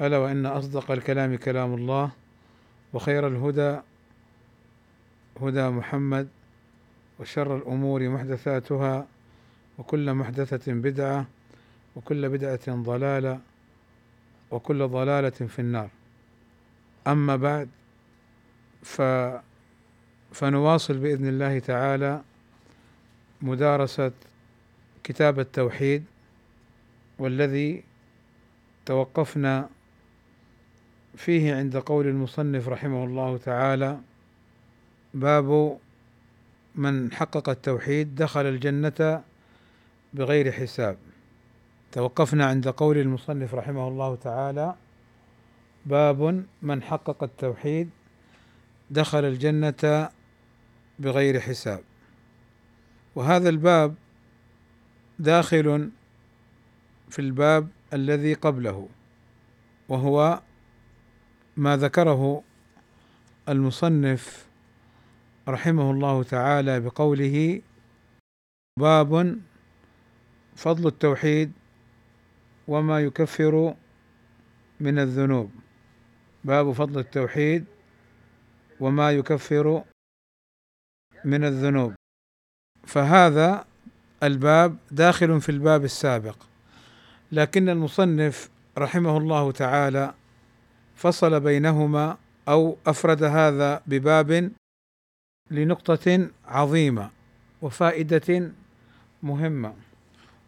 ألا وإن أصدق الكلام كلام الله وخير الهدى هدى محمد وشر الأمور محدثاتها وكل محدثة بدعة وكل بدعة ضلالة وكل ضلالة في النار. أما بعد ف فنواصل بإذن الله تعالى مدارسة كتاب التوحيد والذي توقفنا فيه عند قول المصنف رحمه الله تعالى باب من حقق التوحيد دخل الجنة بغير حساب. توقفنا عند قول المصنف رحمه الله تعالى باب من حقق التوحيد دخل الجنة بغير حساب. وهذا الباب داخل في الباب الذي قبله وهو ما ذكره المصنف رحمه الله تعالى بقوله باب فضل التوحيد وما يكفر من الذنوب. باب فضل التوحيد وما يكفر من الذنوب. فهذا الباب داخل في الباب السابق. لكن المصنف رحمه الله تعالى فصل بينهما أو أفرد هذا بباب لنقطة عظيمة وفائدة مهمة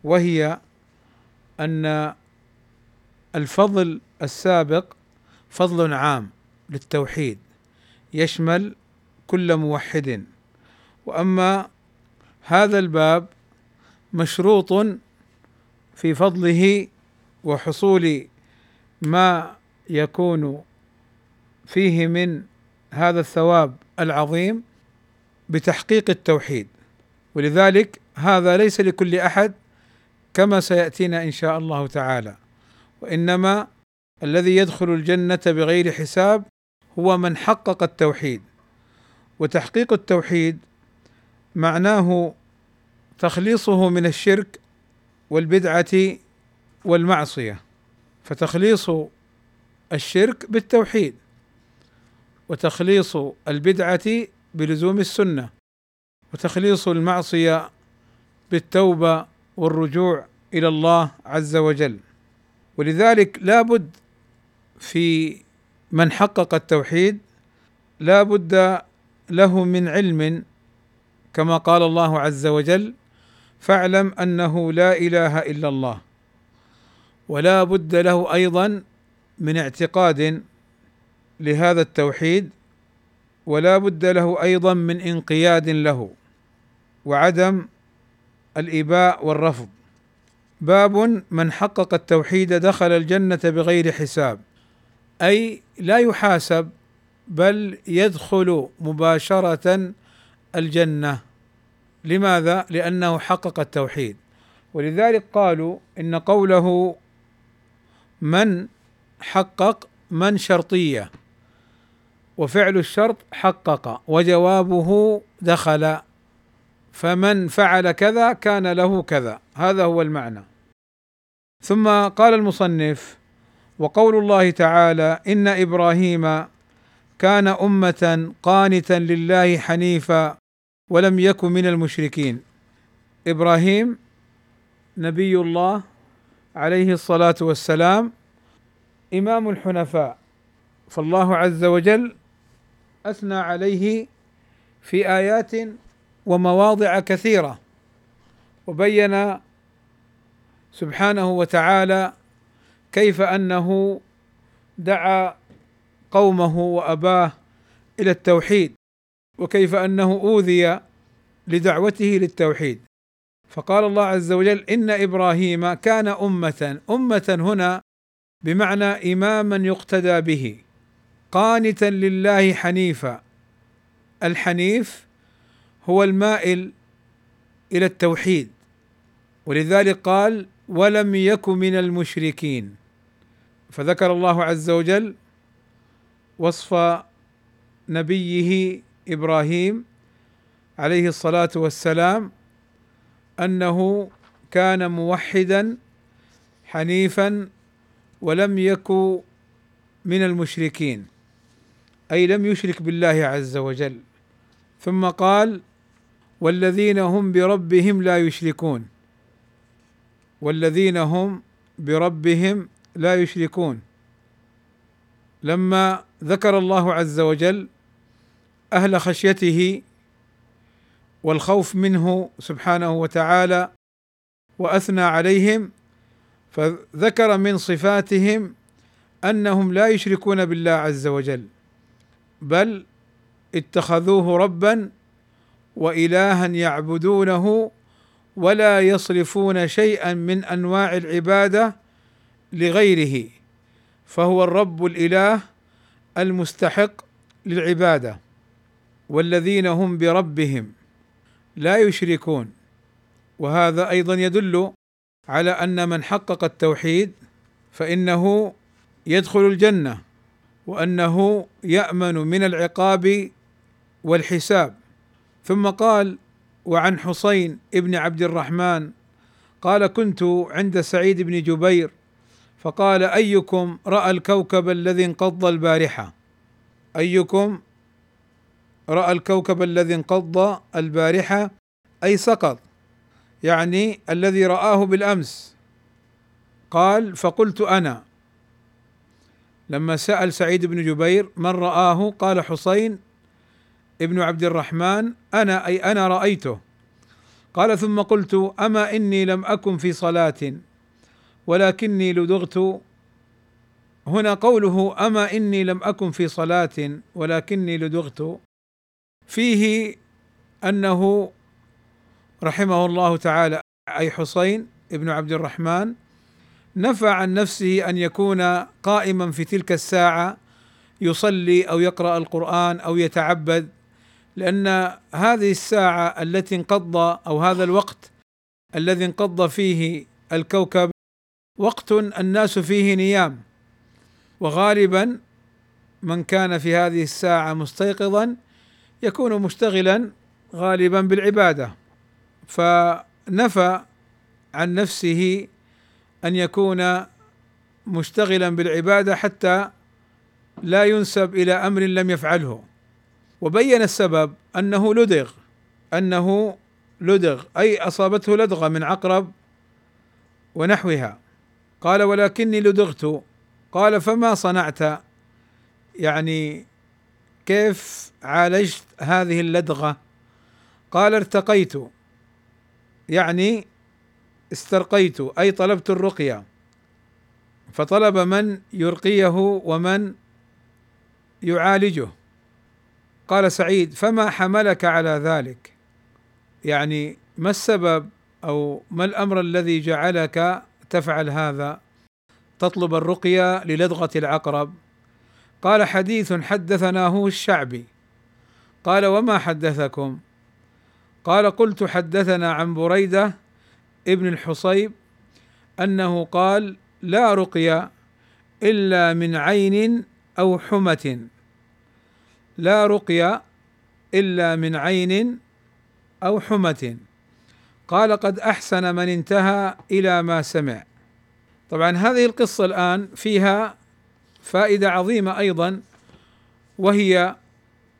وهي أن الفضل السابق فضل عام للتوحيد يشمل كل موحد. وأما هذا الباب مشروط في فضله وحصول ما يكون فيه من هذا الثواب العظيم بتحقيق التوحيد. ولذلك هذا ليس لكل أحد كما سيأتينا إن شاء الله تعالى. وإنما الذي يدخل الجنة بغير حساب هو من حقق التوحيد. وتحقيق التوحيد معناه تخليصه من الشرك والبدعة والمعصية. فتخليص الشرك بالتوحيد وتخليص البدعة بلزوم السنة وتخليص المعصية بالتوبة والرجوع إلى الله عز وجل. ولذلك لا بد في من حقق التوحيد لا بد له من علم كما قال الله عز وجل فاعلم أنه لا إله إلا الله ولا بد له أيضا من اعتقاد لهذا التوحيد ولا بد له أيضا من انقياد له وعدم الإباء والرفض. باب من حقق التوحيد دخل الجنة بغير حساب. أي لا يحاسب بل يدخل مباشرة الجنة. لماذا؟ لأنه حقق التوحيد. ولذلك قالوا إن قوله من حقق من شرطية وفعل الشرط حقق وجوابه دخل. فمن فعل كذا كان له كذا. هذا هو المعنى. ثم قال المصنف وقول الله تعالى إن إبراهيم كان أمة قانتا لله حنيفا ولم يكن من المشركين. إبراهيم نبي الله عليه الصلاة والسلام إمام الحنفاء فالله عز وجل أثنى عليه في آيات ومواضع كثيرة وبين سبحانه وتعالى كيف أنه دعا قومه وأباه إلى التوحيد وكيف أنه أوذي لدعوته للتوحيد. فقال الله عز وجل إن إبراهيم كان أمة أمة هنا بمعنى إماما يقتدى به قانتا لله حنيفا. الحنيف هو المائل إلى التوحيد ولذلك قال ولم يك من المشركين فذكر الله عز وجل وصف نبيه إبراهيم عليه الصلاة والسلام أنه كان موحدا حنيفا ولم يك من المشركين أي لم يشرك بالله عز وجل. ثم قال والذين هم بربهم لا يشركون. والذين هم بربهم لا يشركون. لما ذكر الله عز وجل أهل خشيته والخوف منه سبحانه وتعالى وأثنى عليهم فذكر من صفاتهم أنهم لا يشركون بالله عز وجل بل اتخذوه ربا والها يعبدونه ولا يصرفون شيئا من أنواع العبادة لغيره فهو الرب الإله المستحق للعبادة والذين هم بربهم لا يشركون. وهذا أيضا يدل على أن من حقق التوحيد فإنه يدخل الجنة وأنه يأمن من العقاب والحساب. ثم قال وعن حسين ابن عبد الرحمن قال كنت عند سعيد بن جبير فقال أيكم رأى الكوكب الذي انقض البارحة؟ أيكم رأى الكوكب الذي انقض البارحة؟ أي سقط؟ يعني الذي رآه بالأمس. قال فقلت أنا. لما سأل سعيد بن جبير من رآه؟ قال حسين ابن عبد الرحمن. أنا أي أنا رأيته. قال ثم قلت أما إني لم أكن في صلاة ولكني لدغت. هنا قوله أما إني لم أكن في صلاة ولكني لدغت. فيه أنه رحمه الله تعالى أي حسين ابن عبد الرحمن نفى عن نفسه أن يكون قائما في تلك الساعة يصلي أو يقرأ القرآن أو يتعبد لأن هذه الساعة التي انقض أو هذا الوقت الذي انقض فيه الكوكب وقت الناس فيه نيام. وغالبا من كان في هذه الساعة مستيقظا يكون مشتغلا غالبا بالعبادة. فنفى عن نفسه أن يكون مشتغلا بالعبادة حتى لا ينسب إلى أمر لم يفعله. وبين السبب أنه لدغ أنه لدغ أي أصابته لدغة من عقرب ونحوها. قال ولكني لدغت قال فما صنعت؟ يعني كيف عالجت هذه اللدغة؟ قال ارتقيت يعني استرقيت أي طلبت الرقية. فطلب من يرقيه ومن يعالجه. قال سعيد فما حملك على ذلك؟ يعني ما السبب أو ما الأمر الذي جعلك تفعل هذا؟ تطلب الرقية للدغة العقرب. قال حديث حدثناه الشعبي. قال وما حدثكم؟ قال قلت حدثنا عن بريدة ابن الحصيب أنه قال لا رقيه إلا من عين أو حمة. لا رقيه إلا من عين أو حمة. قال قد أحسن من انتهى إلى ما سمع. طبعا هذه القصة الآن فيها فائدة عظيمة أيضا وهي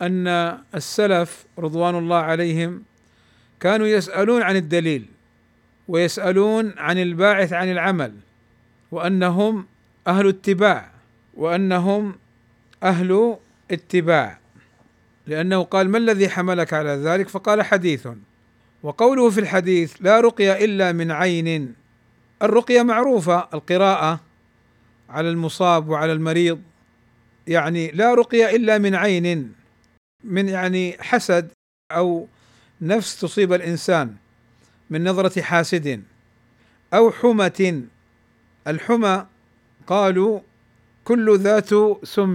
أن السلف رضوان الله عليهم كانوا يسألون عن الدليل ويسألون عن الباعث عن العمل وأنهم أهل اتباع وأنهم أهل اتباع. لأنه قال ما الذي حملك على ذلك؟ فقال حديث. وقوله في الحديث لا رقية إلا من عين. الرقية معروفة القراءة على المصاب وعلى المريض. يعني لا رقية إلا من عين من يعني حسد أو نفس تصيب الإنسان من نظرة حاسد أو حمى الحمى قالوا كل ذات سم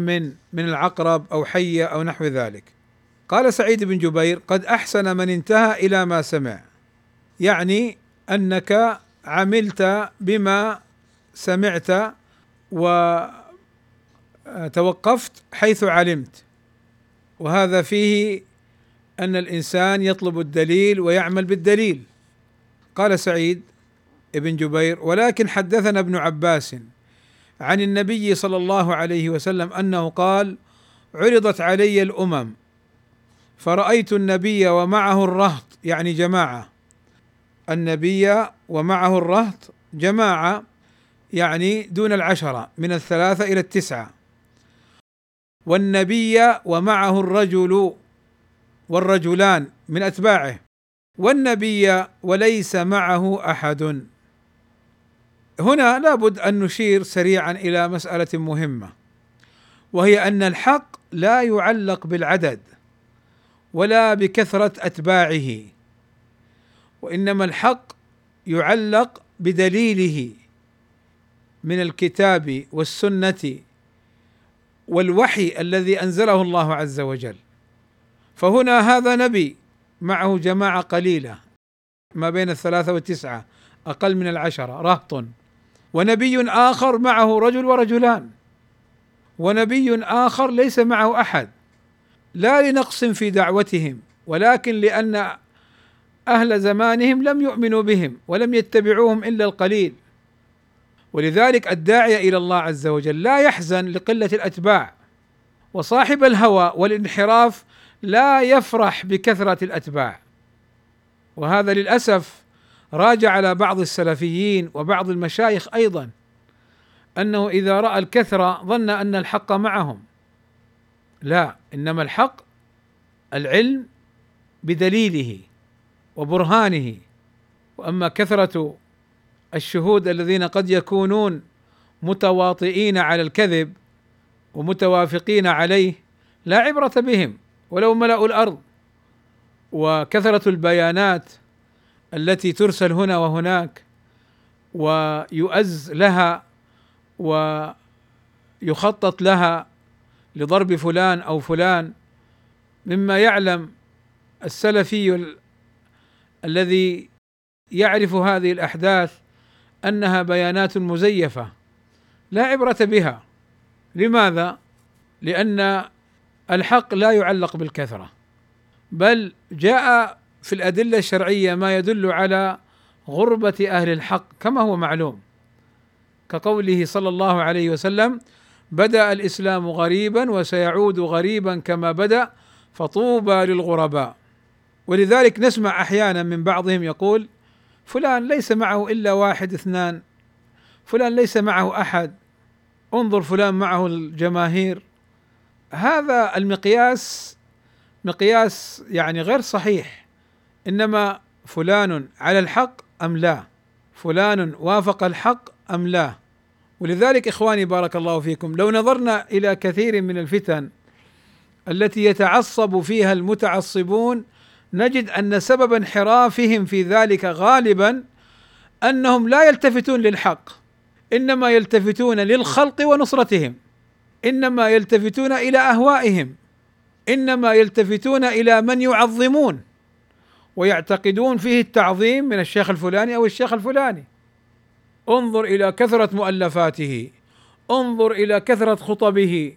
من العقرب أو حيه أو نحو ذلك. قال سعيد بن جبير قد أحسن من انتهى إلى ما سمع يعني أنك عملت بما سمعت وتوقفت حيث علمت وهذا فيه أن الإنسان يطلب الدليل ويعمل بالدليل. قال سعيد ابن جبير ولكن حدثنا ابن عباس عن النبي صلى الله عليه وسلم أنه قال عرضت علي الأمم فرأيت النبي ومعه الرهط. يعني جماعة. النبي ومعه الرهط جماعة يعني دون العشرة من الثلاثة إلى التسعة. والنبي ومعه الرجل والرجلان من أتباعه والنبي وليس معه أحد. هنا لابد أن نشير سريعا إلى مسألة مهمة وهي أن الحق لا يعلق بالعدد ولا بكثرة أتباعه وإنما الحق يعلق بدليله من الكتاب والسنة والوحي الذي أنزله الله عز وجل. فهنا هذا نبي معه جماعة قليلة ما بين الثلاثة والتسعة أقل من العشرة رهط. ونبي آخر معه رجل ورجلان. ونبي آخر ليس معه أحد. لا لنقص في دعوتهم ولكن لأن أهل زمانهم لم يؤمنوا بهم ولم يتبعوهم إلا القليل. ولذلك الداعيه إلى الله عز وجل لا يحزن لقلة الأتباع وصاحب الهوى والانحراف لا يفرح بكثرة الأتباع. وهذا للأسف راجع على بعض السلفيين وبعض المشايخ أيضا أنه إذا رأى الكثرة ظن أن الحق معهم. لا إنما الحق العلم بدليله وبرهانه. وأما كثرة الشهود الذين قد يكونون متواطئين على الكذب ومتوافقين عليه لا عبرة بهم. ولو ملأوا الأرض وكثرة البيانات التي ترسل هنا وهناك ويؤز لها ويخطط لها لضرب فلان أو فلان مما يعلم السلفي الذي يعرف هذه الأحداث أنها بيانات مزيفة لا عبرة بها لماذا؟ لأن الحق لا يعلق بالكثرة بل جاء في الأدلة الشرعية ما يدل على غربة أهل الحق كما هو معلوم. كقوله صلى الله عليه وسلم بدأ الإسلام غريبا وسيعود غريبا كما بدأ فطوبى للغرباء. ولذلك نسمع أحيانا من بعضهم يقول فلان ليس معه إلا واحد اثنان فلان ليس معه أحد انظر فلان معه الجماهير. هذا المقياس مقياس يعني غير صحيح. إنما فلان على الحق أم لا؟ فلان وافق الحق أم لا؟ ولذلك إخواني بارك الله فيكم لو نظرنا إلى كثير من الفتن التي يتعصب فيها المتعصبون نجد أن سبب انحرافهم في ذلك غالبا أنهم لا يلتفتون للحق إنما يلتفتون للخلق ونصرتهم. إنما يلتفتون إلى أهوائهم. إنما يلتفتون إلى من يعظمون. ويعتقدون فيه التعظيم من الشيخ الفلاني أو الشيخ الفلاني. انظر إلى كثرة مؤلفاته. انظر إلى كثرة خطبه.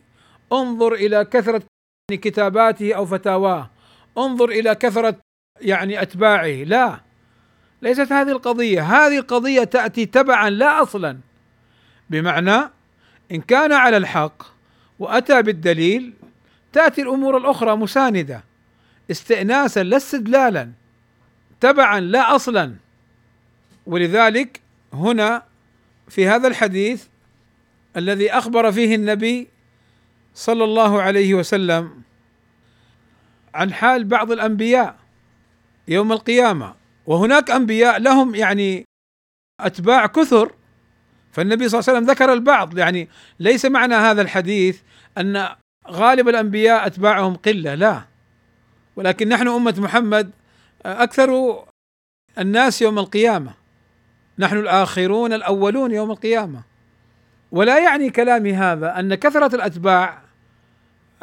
انظر إلى كثرة كتاباته أو فتاواه. انظر إلى كثرة يعني أتباعه. لا ليست هذه القضية. هذه القضية تأتي تبعا لا أصلا. بمعنى إن كان على الحق وأتى بالدليل تأتي الأمور الأخرى مساندة استئناسا لا استدلالا تبعا لا أصلا. ولذلك هنا في هذا الحديث الذي أخبر فيه النبي صلى الله عليه وسلم عن حال بعض الأنبياء يوم القيامة. وهناك أنبياء لهم يعني أتباع كثر فالنبي صلى الله عليه وسلم ذكر البعض. يعني ليس معنى هذا الحديث أن غالب الأنبياء أتباعهم قلة لا. ولكن نحن أمة محمد أكثر الناس يوم القيامة. نحن الآخرون الأولون يوم القيامة. ولا يعني كلامي هذا أن كثرة الأتباع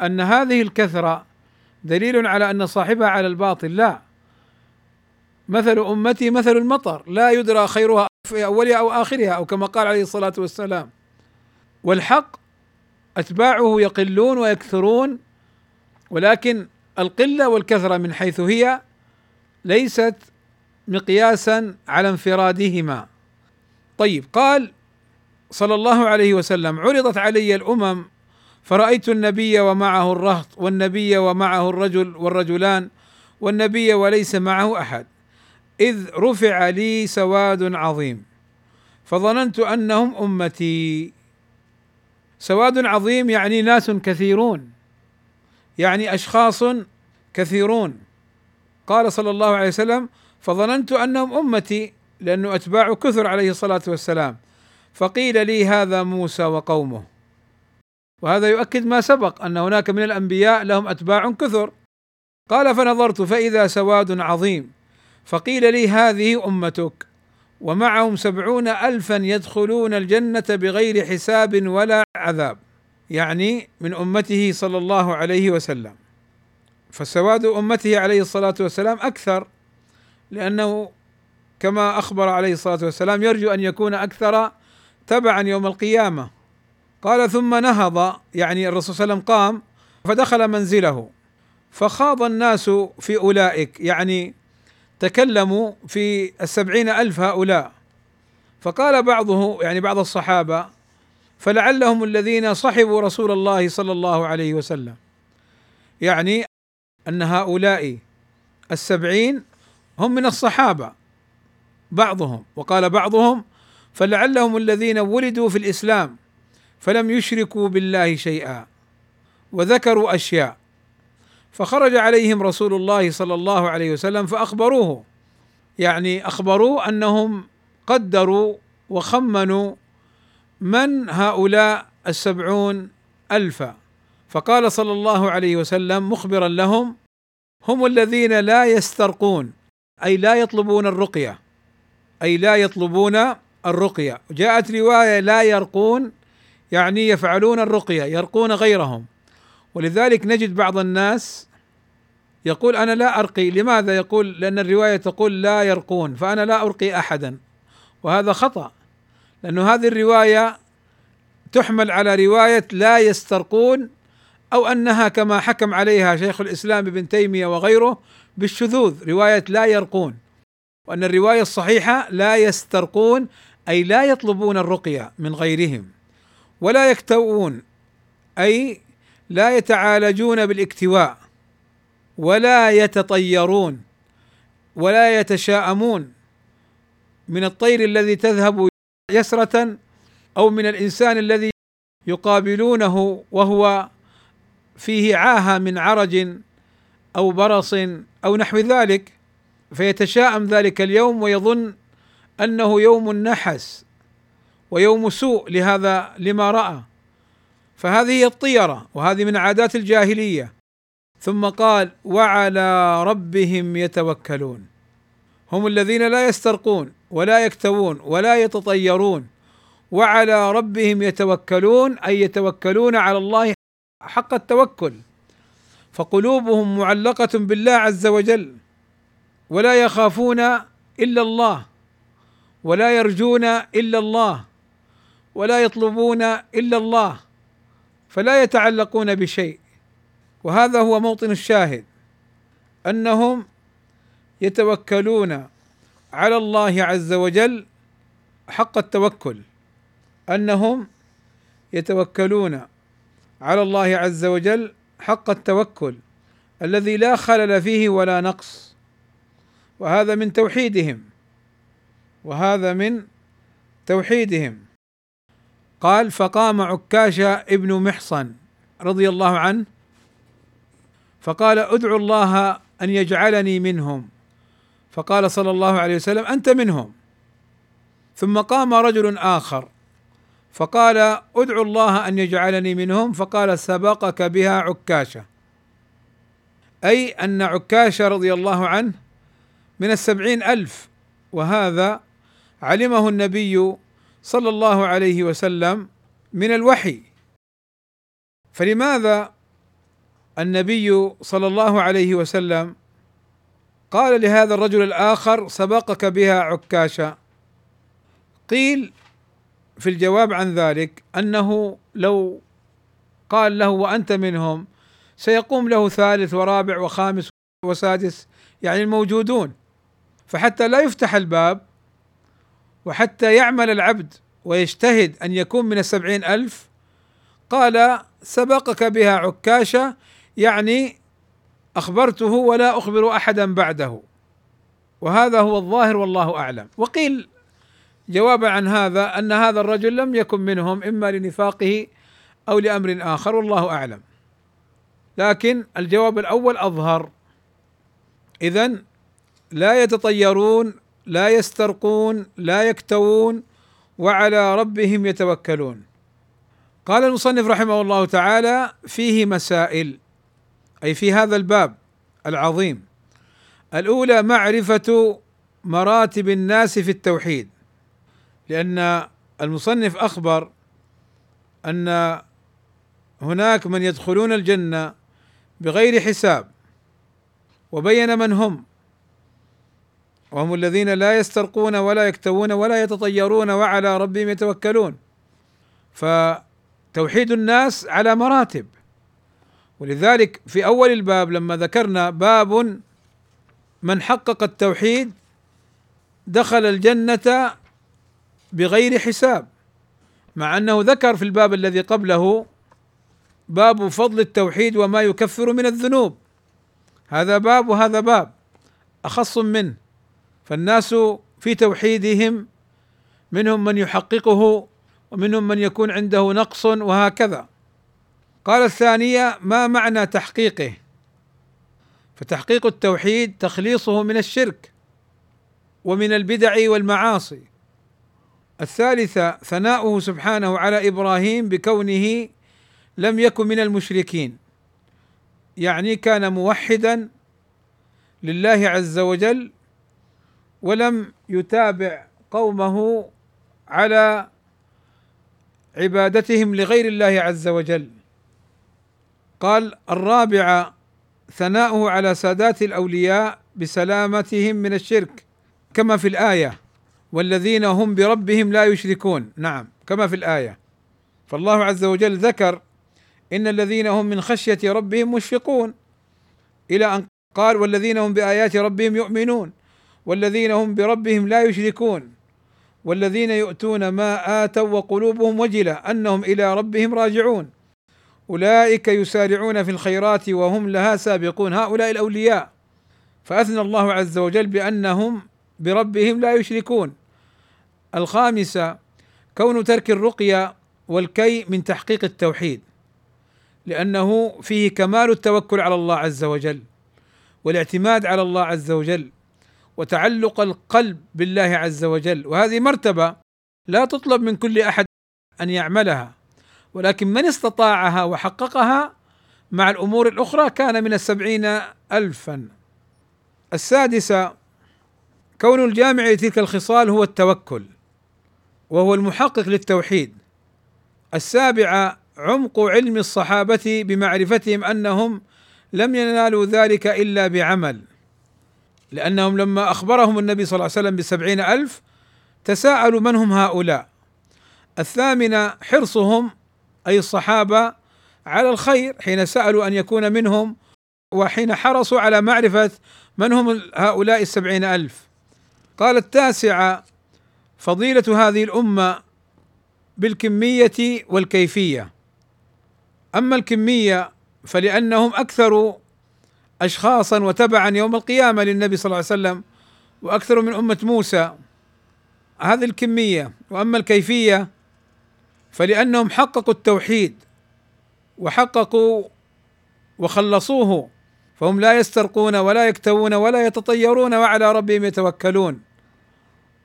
أن هذه الكثرة دليل على أن صاحبها على الباطل لا. مثل أمتي مثل المطر لا يدرى خيرها في أولها أو آخرها أو كما قال عليه الصلاة والسلام. والحق أتباعه يقلون ويكثرون ولكن القلة والكثرة من حيث هي ليست مقياسا على انفرادهما. طيب قال صلى الله عليه وسلم عرضت علي الأمم فرأيت النبي ومعه الرهط والنبي ومعه الرجل والرجلان والنبي وليس معه أحد إذ رفع لي سواد عظيم فظننت أنهم أمتي. سواد عظيم يعني ناس كثيرون يعني أشخاص كثيرون. قال صلى الله عليه وسلم فظننت أنهم أمتي لأنه أتباع كثر عليه الصلاة والسلام. فقيل لي هذا موسى وقومه. وهذا يؤكد ما سبق أن هناك من الأنبياء لهم أتباع كثر. قال فنظرت فإذا سواد عظيم. فقيل لي هذه أمتك. ومعهم سبعون الفا يدخلون الجنة بغير حساب ولا عذاب يعني من أمته صلى الله عليه وسلم. فسواد أمته عليه الصلاة والسلام أكثر لأنه كما أخبر عليه الصلاة والسلام يرجو أن يكون أكثر تبعا يوم القيامة. قال ثم نهض. يعني الرسول صلى الله عليه وسلم قام فدخل منزله فخاض الناس في أولئك يعني تكلموا في السبعين ألف هؤلاء. فقال بعضه يعني بعض الصحابة فلعلهم الذين صحبوا رسول الله صلى الله عليه وسلم. يعني أن هؤلاء السبعين هم من الصحابة بعضهم. وقال بعضهم فلعلهم الذين ولدوا في الإسلام فلم يشركوا بالله شيئا وذكروا أشياء. فخرج عليهم رسول الله صلى الله عليه وسلم فأخبروه. يعني اخبروه أنهم قدروا وخمنوا من هؤلاء السبعون الفا فقال صلى الله عليه وسلم مخبرا لهم هم الذين لا يسترقون أي لا يطلبون الرقية أي لا يطلبون الرقية. جاءت رواية لا يرقون يعني يفعلون الرقية يرقون غيرهم. ولذلك نجد بعض الناس يقول أنا لا أرقي لماذا يقول؟ لأن الرواية تقول لا يرقون فأنا لا أرقي أحدا. وهذا خطأ لأن هذه الرواية تحمل على رواية لا يسترقون أو أنها كما حكم عليها شيخ الإسلام ابن تيمية وغيره بالشذوذ رواية لا يرقون. وأن الرواية الصحيحة لا يسترقون أي لا يطلبون الرقية من غيرهم ولا يكتوون أي لا يتعالجون بالاكتواء ولا يتطيرون ولا يتشاءمون من الطير الذي تذهب يسرة أو من الإنسان الذي يقابلونه وهو فيه عاهة من عرج أو برص أو نحو ذلك فيتشاءم ذلك اليوم ويظن أنه يوم نحس ويوم سوء لهذا لما رأى. فهذه هي الطيرة وهذه من عادات الجاهلية. ثم قال وعلى ربهم يتوكلون. هم الذين لا يسترقون ولا يكتوون ولا يتطيرون. وعلى ربهم يتوكلون أي يتوكلون على الله حق التوكل. فقلوبهم معلقة بالله عز وجل ولا يخافون إلا الله ولا يرجون إلا الله ولا يطلبون إلا الله. فلا يتعلقون بشيء. وهذا هو موطن الشاهد أنهم يتوكلون على الله عز وجل حق التوكل أنهم يتوكلون على الله عز وجل حق التوكل الذي لا خلل فيه ولا نقص. وهذا من توحيدهم وهذا من توحيدهم. قال فقام عكاشة ابن محصن رضي الله عنه فقال ادعو الله أن يجعلني منهم. فقال صلى الله عليه وسلم أنت منهم. ثم قام رجل آخر فقال ادعو الله أن يجعلني منهم. فقال سبقك بها عكاشة. أي أن عكاشة رضي الله عنه من السبعين ألف وهذا علمه النبي صلى الله عليه وسلم من الوحي. فلماذا النبي صلى الله عليه وسلم قال لهذا الرجل الآخر سبقك بها عكاشا؟ قيل في الجواب عن ذلك أنه لو قال له وأنت منهم سيقوم له ثالث ورابع وخامس وسادس يعني الموجودون. فحتى لا يفتح الباب وحتى يعمل العبد ويجتهد أن يكون من السبعين ألف قال سبقك بها عكاشة يعني أخبرته ولا أخبر أحدا بعده. وهذا هو الظاهر والله أعلم. وقيل جوابا عن هذا أن هذا الرجل لم يكن منهم إما لنفاقه أو لأمر آخر والله أعلم. لكن الجواب الأول أظهر. إذا لا يتطيرون لا يسترقون لا يكتوون وعلى ربهم يتوكلون. قال المصنف رحمه الله تعالى فيه مسائل أي في هذا الباب العظيم. الأولى معرفة مراتب الناس في التوحيد لأن المصنف أخبر أن هناك من يدخلون الجنة بغير حساب وبين من هم. وهم الذين لا يسترقون ولا يكتوون ولا يتطيرون وعلى ربهم يتوكلون. فتوحيد الناس على مراتب. ولذلك في أول الباب لما ذكرنا باب من حقق التوحيد دخل الجنة بغير حساب. مع أنه ذكر في الباب الذي قبله باب فضل التوحيد وما يكفر من الذنوب. هذا باب وهذا باب أخص منه. فالناس في توحيدهم منهم من يحققه ومنهم من يكون عنده نقص وهكذا. قال الثانية ما معنى تحقيقه؟ فتحقيق التوحيد تخليصه من الشرك ومن البدع والمعاصي. الثالثة ثناؤه سبحانه على إبراهيم بكونه لم يكن من المشركين. يعني كان موحدا لله عز وجل ولم يتابع قومه على عبادتهم لغير الله عز وجل. قال الرابعه ثناؤه على سادات الأولياء بسلامتهم من الشرك كما في الآية والذين هم بربهم لا يشركون. نعم كما في الآية فالله عز وجل ذكر إن الذين هم من خشية ربهم مشفقون. إلى أن قال والذين هم بآيات ربهم يؤمنون. والذين هم بربهم لا يشركون والذين يؤتون ما آتوا وقلوبهم وجلة أنهم إلى ربهم راجعون. أولئك يسارعون في الخيرات وهم لها سابقون هؤلاء الأولياء. فأثنى الله عز وجل بأنهم بربهم لا يشركون. الخامسة كون ترك الرقية والكي من تحقيق التوحيد لأنه فيه كمال التوكل على الله عز وجل والاعتماد على الله عز وجل. وتعلق القلب بالله عز وجل. وهذه مرتبة لا تطلب من كل أحد أن يعملها ولكن من استطاعها وحققها مع الأمور الأخرى كان من السبعين الفا. السادسة كون الجامع لتلك الخصال هو التوكل وهو المحقق للتوحيد. السابعة عمق علم الصحابة بمعرفتهم أنهم لم ينالوا ذلك إلا بعمل. لأنهم لما أخبرهم النبي صلى الله عليه وسلم بسبعين ألف تساءلوا من هم هؤلاء؟ الثامنة حرصهم أي الصحابة على الخير حين سألوا أن يكون منهم وحين حرصوا على معرفة من هم هؤلاء السبعين ألف. قال التاسعة فضيلة هذه الأمة بالكمية والكيفية. أما الكمية فلأنهم أكثر اشخاصا وتبعا يوم القيامة للنبي صلى الله عليه وسلم وأكثر من أمة موسى. هذه الكمية وأما الكيفية فلأنهم حققوا التوحيد وحققوا وخلصوه فهم لا يسترقون ولا يكتوون ولا يتطيرون وعلى ربهم يتوكلون.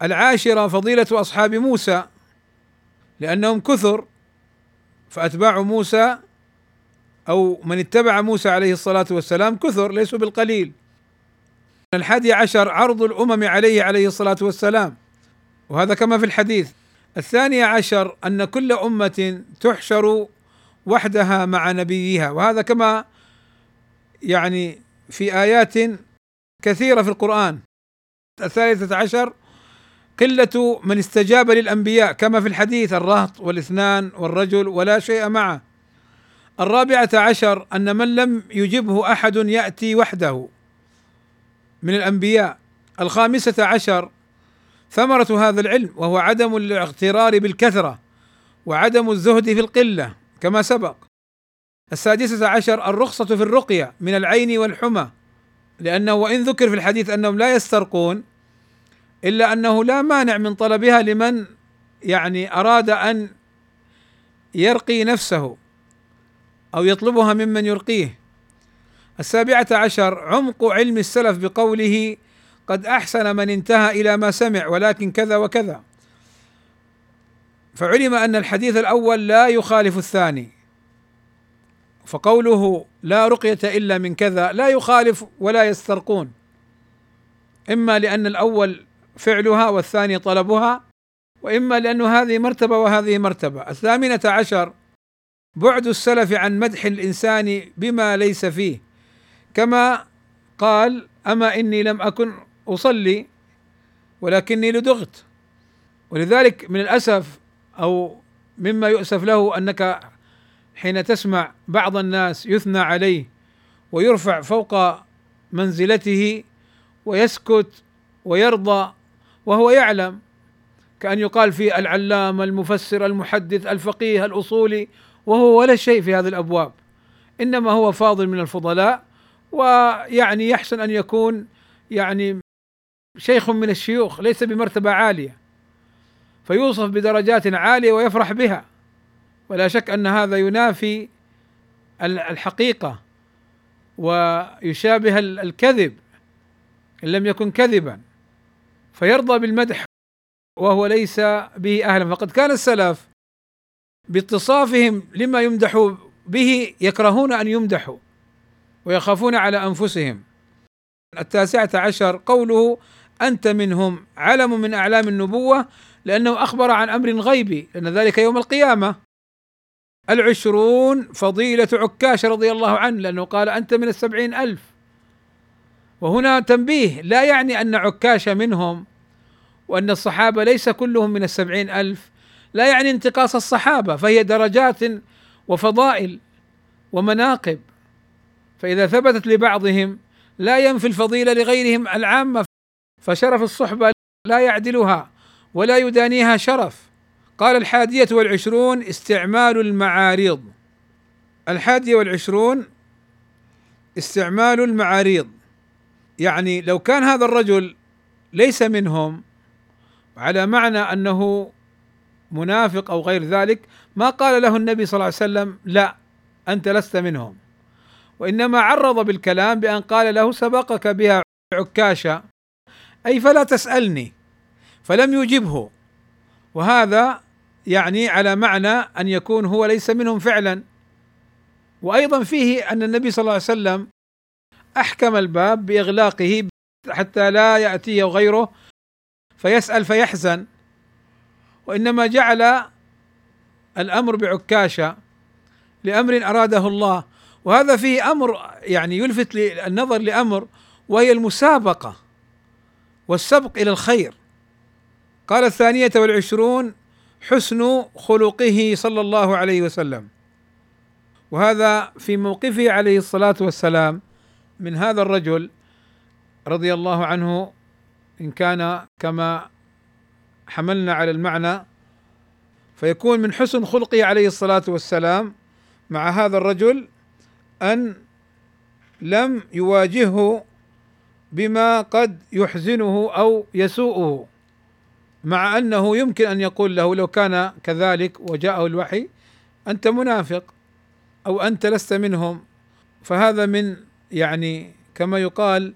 العاشرة فضيلة أصحاب موسى لأنهم كثر فأتباع موسى أو من اتبع موسى عليه الصلاة والسلام كثر ليسوا بالقليل. الحادي عشر عرض الأمم عليه عليه الصلاة والسلام. وهذا كما في الحديث. الثانية عشر أن كل أمة تحشر وحدها مع نبيها. وهذا كما يعني في آيات كثيرة في القرآن. الثالثة عشر قلة من استجاب للأنبياء كما في الحديث الرهط والإثنان والرجل ولا شيء معه. الرابعة عشر أن من لم يجبه أحد يأتي وحده. من الأنبياء. الخامسة عشر ثمرة هذا العلم وهو عدم الاغترار بالكثرة وعدم الزهد في القلة كما سبق. السادسة عشر الرخصة في الرقية من العين والحمى لأنه وإن ذكر في الحديث أنهم لا يسترقون إلا أنه لا مانع من طلبها لمن يعني أراد أن يرقي نفسه. أو يطلبها ممن يرقيه. السابعة عشر عمق علم السلف بقوله قد أحسن من انتهى إلى ما سمع ولكن كذا وكذا. فعلم أن الحديث الأول لا يخالف الثاني. فقوله لا رقية إلا من كذا لا يخالف ولا يسترقون. إما لأن الأول فعلها والثاني طلبها وإما لأنه هذه مرتبة وهذه مرتبة. الثامنة عشر بعد السلف عن مدح الإنسان بما ليس فيه. كما قال أما إني لم أكن أصلي ولكني لدغت. ولذلك من الأسف أو مما يؤسف له أنك حين تسمع بعض الناس يثنى عليه ويرفع فوق منزلته ويسكت ويرضى وهو يعلم كأن يقال في العلامة المفسر المحدث الفقيه الأصولي وهو ولا شيء في هذه الأبواب. إنما هو فاضل من الفضلاء ويعني يحسن أن يكون يعني شيخ من الشيوخ ليس بمرتبة عالية. فيوصف بدرجات عالية ويفرح بها. ولا شك أن هذا ينافي الحقيقة ويشابه الكذب إن لم يكن كذبا. فيرضى بالمدح وهو ليس به أهلا. فقد كان السلف باتصافهم لما يمدح به يكرهون أن يمدحوا ويخافون على أنفسهم. التاسعة عشر قوله أنت منهم علم من أعلام النبوة لأنه أخبر عن أمر غيبي لأن ذلك يوم القيامة. العشرون فضيلة عكاش رضي الله عنه لأنه قال أنت من السبعين ألف. وهنا تنبيه لا يعني أن عكاش منهم وأن الصحابة ليس كلهم من السبعين ألف لا يعني انتقاص الصحابة فهي درجات وفضائل ومناقب. فإذا ثبتت لبعضهم لا ينفي الفضيلة لغيرهم العامة فشرف الصحبة لا يعدلها ولا يدانيها شرف. قال الحادية والعشرون استعمال المعاريض الحادية والعشرون استعمال المعاريض يعني لو كان هذا الرجل ليس منهم على معنى أنه منافق أو غير ذلك ما قال له النبي صلى الله عليه وسلم لا أنت لست منهم. وإنما عرض بالكلام بأن قال له سبقك بها عكاشة. أي فلا تسألني. فلم يجبه. وهذا يعني على معنى أن يكون هو ليس منهم فعلا. وأيضا فيه أن النبي صلى الله عليه وسلم أحكم الباب بإغلاقه حتى لا يأتيه غيره فيسأل فيحزن. وإنما جعل الأمر بعكاشة لأمر أراده الله. وهذا فيه أمر يعني يلفت النظر لأمر وهي المسابقة والسبق إلى الخير. قال الثانية والعشرون حسن خلقه صلى الله عليه وسلم. وهذا في موقفه عليه الصلاة والسلام من هذا الرجل رضي الله عنه إن كان كما حملنا على المعنى فيكون من حسن خلقه عليه الصلاة والسلام مع هذا الرجل أن لم يواجهه بما قد يحزنه أو يسوءه مع أنه يمكن أن يقول له لو كان كذلك وجاءه الوحي أنت منافق أو أنت لست منهم. فهذا من يعني كما يقال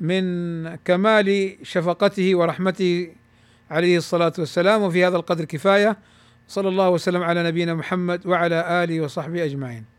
من كمال شفقته ورحمته عليه الصلاة والسلام وفي هذا القدر كفاية. صلى الله وسلم على نبينا محمد وعلى آله وصحبه أجمعين.